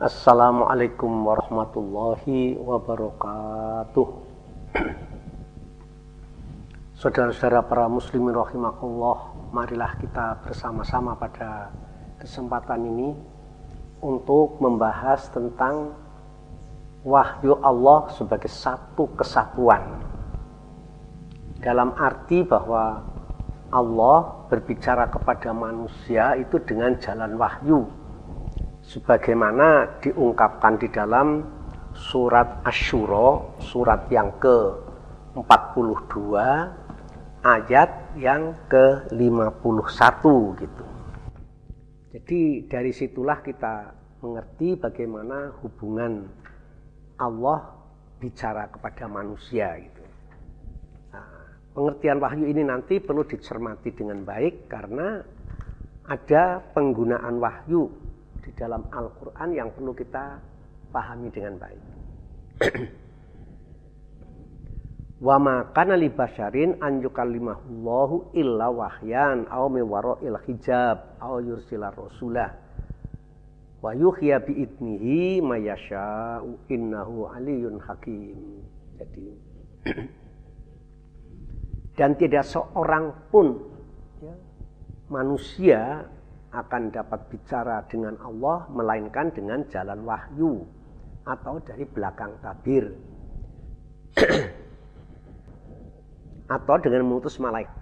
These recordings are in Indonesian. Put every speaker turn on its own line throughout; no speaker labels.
Assalamualaikum warahmatullahi wabarakatuh. Saudara-saudara para muslimin rahimakumullah, marilah kita bersama-sama pada kesempatan ini untuk membahas tentang wahyu Allah sebagai satu kesatuan. Dalam arti bahwa Allah berbicara kepada manusia itu dengan jalan wahyu sebagaimana diungkapkan di dalam surat Asyura surat yang ke-42 ayat yang ke-51 gitu. Jadi dari situlah kita mengerti bagaimana hubungan Allah bicara kepada manusia gitu. Pengertian wahyu ini nanti perlu dicermati dengan baik karena ada penggunaan wahyu di dalam Al-Quran yang perlu kita pahami dengan baik. Wa ma kana li basyarin an yukallimahullahu illa wahyan aw min il hijab aw yursila rasulah wa yuhya bi idnihi mayasha'u innahu aliyun hakim. Jadi dan tidak seorang pun ya, manusia akan dapat bicara dengan Allah melainkan dengan jalan wahyu atau dari belakang tabir. Atau dengan mengutus malaikat.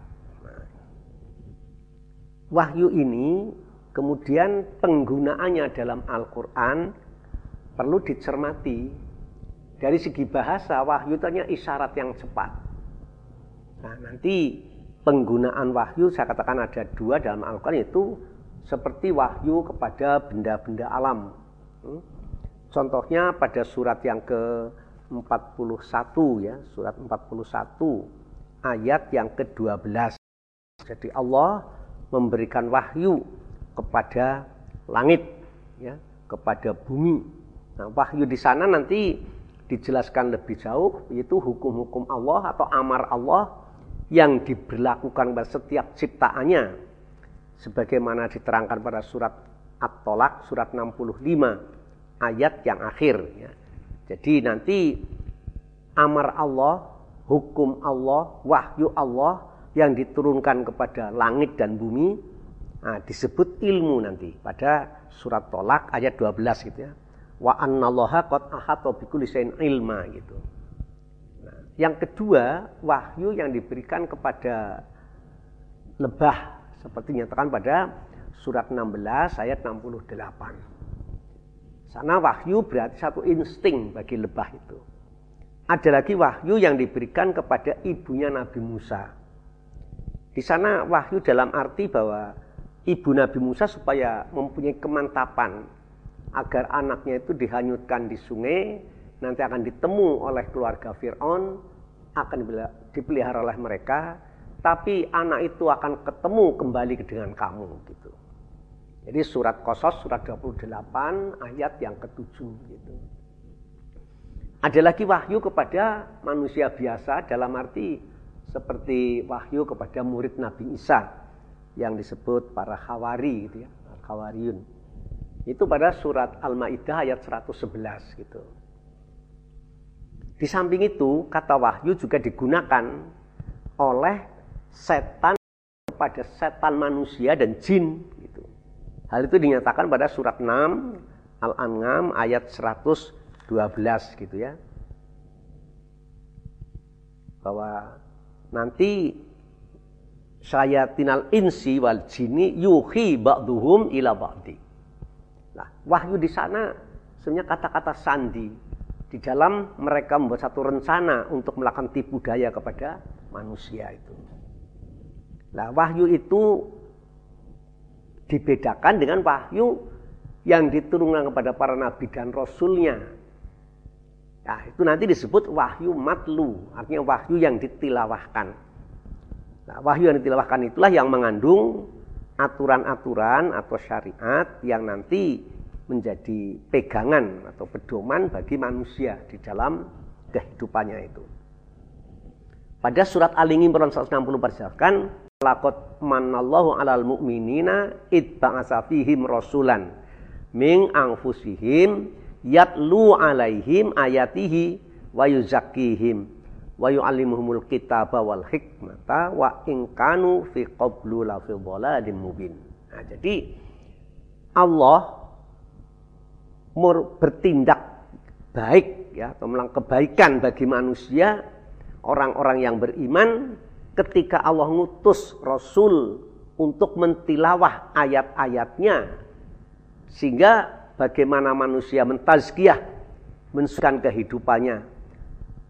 wahyu ini kemudian penggunaannya dalam Al-Quran perlu dicermati. Dari segi bahasa wahyu itu hanya isyarat yang cepat. Nah, nanti penggunaan wahyu saya katakan ada dua dalam Al-Quran itu seperti wahyu kepada benda-benda alam. Hmm? Contohnya pada surat yang ke-41 ya, surat 41 ayat yang ke-12. Jadi Allah memberikan wahyu kepada langit ya, kepada bumi. Nah, wahyu di sana nanti dijelaskan lebih jauh yaitu hukum-hukum Allah atau amar Allah yang diberlakukan pada setiap ciptaannya sebagaimana diterangkan pada surat At-Tolak surat 65 ayat yang akhir ya. Jadi nanti amar Allah, hukum Allah, wahyu Allah yang diturunkan kepada langit dan bumi nah, disebut ilmu nanti pada surat Tolak ayat 12 gitu ya. Wa annallaha qad ahata bikulli ilma gitu. Yang kedua, wahyu yang diberikan kepada lebah seperti nyatakan pada surat 16 ayat 68. Sana wahyu berarti satu insting bagi lebah itu. Ada lagi wahyu yang diberikan kepada ibunya Nabi Musa. Di sana wahyu dalam arti bahwa ibu Nabi Musa supaya mempunyai kemantapan agar anaknya itu dihanyutkan di sungai nanti akan ditemu oleh keluarga Fir'aun, akan dipelihara oleh mereka, tapi anak itu akan ketemu kembali dengan kamu gitu. Jadi surat Qasas surat 28 ayat yang ketujuh gitu. Ada lagi wahyu kepada manusia biasa dalam arti seperti wahyu kepada murid Nabi Isa yang disebut para khawari gitu ya, khawariyun. Itu pada surat Al-Maidah ayat 111 gitu. Di samping itu, kata wahyu juga digunakan oleh setan kepada setan manusia dan jin. Gitu. Hal itu dinyatakan pada surat 6 Al-An'am ayat 112 gitu ya. Bahwa nanti sayatinal insi wal jini yuhi ba'duhum ila ba'di. Nah, wahyu di sana sebenarnya kata-kata sandi di dalam mereka membuat satu rencana untuk melakukan tipu daya kepada manusia itu. Nah, wahyu itu dibedakan dengan wahyu yang diturunkan kepada para nabi dan rasulnya. Nah, itu nanti disebut wahyu matlu, artinya wahyu yang ditilawahkan. Nah, wahyu yang ditilawahkan itulah yang mengandung aturan-aturan atau syariat yang nanti menjadi pegangan atau pedoman bagi manusia di dalam kehidupannya itu. Pada surat Al-Imran 160 persiapkan Lakot manallahu alal mu'minina id ba'asa fihim rasulan Ming angfusihim yatlu alaihim ayatihi wa yuzakkihim wa yu'allimuhumul kitaba wal hikmata wa in kanu fi qablu la fi dhalalin mubin. Nah, jadi Allah bertindak baik ya atau kebaikan bagi manusia orang-orang yang beriman ketika Allah ngutus Rasul untuk mentilawah ayat-ayatnya sehingga bagaimana manusia mentazkiyah mensukan kehidupannya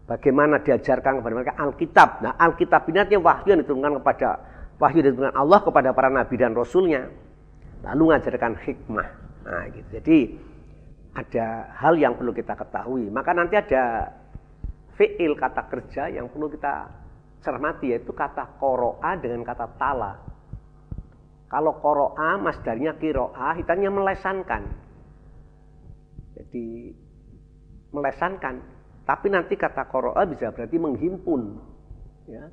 bagaimana diajarkan kepada mereka Alkitab. Nah Alkitab ini artinya wahyu yang diturunkan kepada wahyu diturunkan Allah kepada para nabi dan rasulnya lalu mengajarkan hikmah. Nah gitu. Jadi ada hal yang perlu kita ketahui. Maka nanti ada fiil kata kerja yang perlu kita cermati yaitu kata koroa dengan kata tala. Kalau koroa masdarnya kiroa, hitannya melesankan. Jadi melesankan. Tapi nanti kata koroa bisa berarti menghimpun. Ya.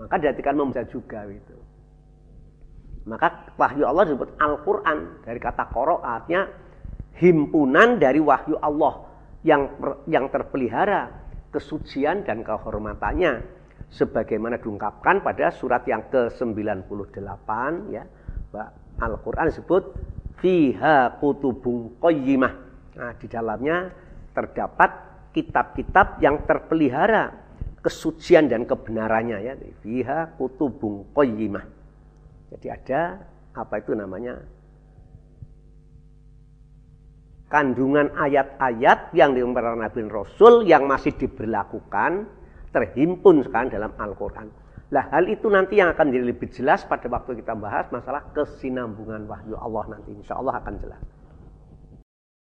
Maka diartikan membaca juga itu. Maka wahyu Allah disebut Al-Quran dari kata koroa artinya himpunan dari wahyu Allah yang yang terpelihara kesucian dan kehormatannya sebagaimana diungkapkan pada surat yang ke-98 ya. Al-Qur'an disebut fiha kutubung qayyimah. Nah, di dalamnya terdapat kitab-kitab yang terpelihara kesucian dan kebenarannya ya. Fiha kutubung qayyimah. Jadi ada apa itu namanya? kandungan ayat-ayat yang diumpamakan Nabi Rasul yang masih diberlakukan terhimpun sekarang dalam Al-Quran. Lah hal itu nanti yang akan jadi lebih jelas pada waktu kita bahas masalah kesinambungan wahyu Allah nanti. Insya Allah akan jelas.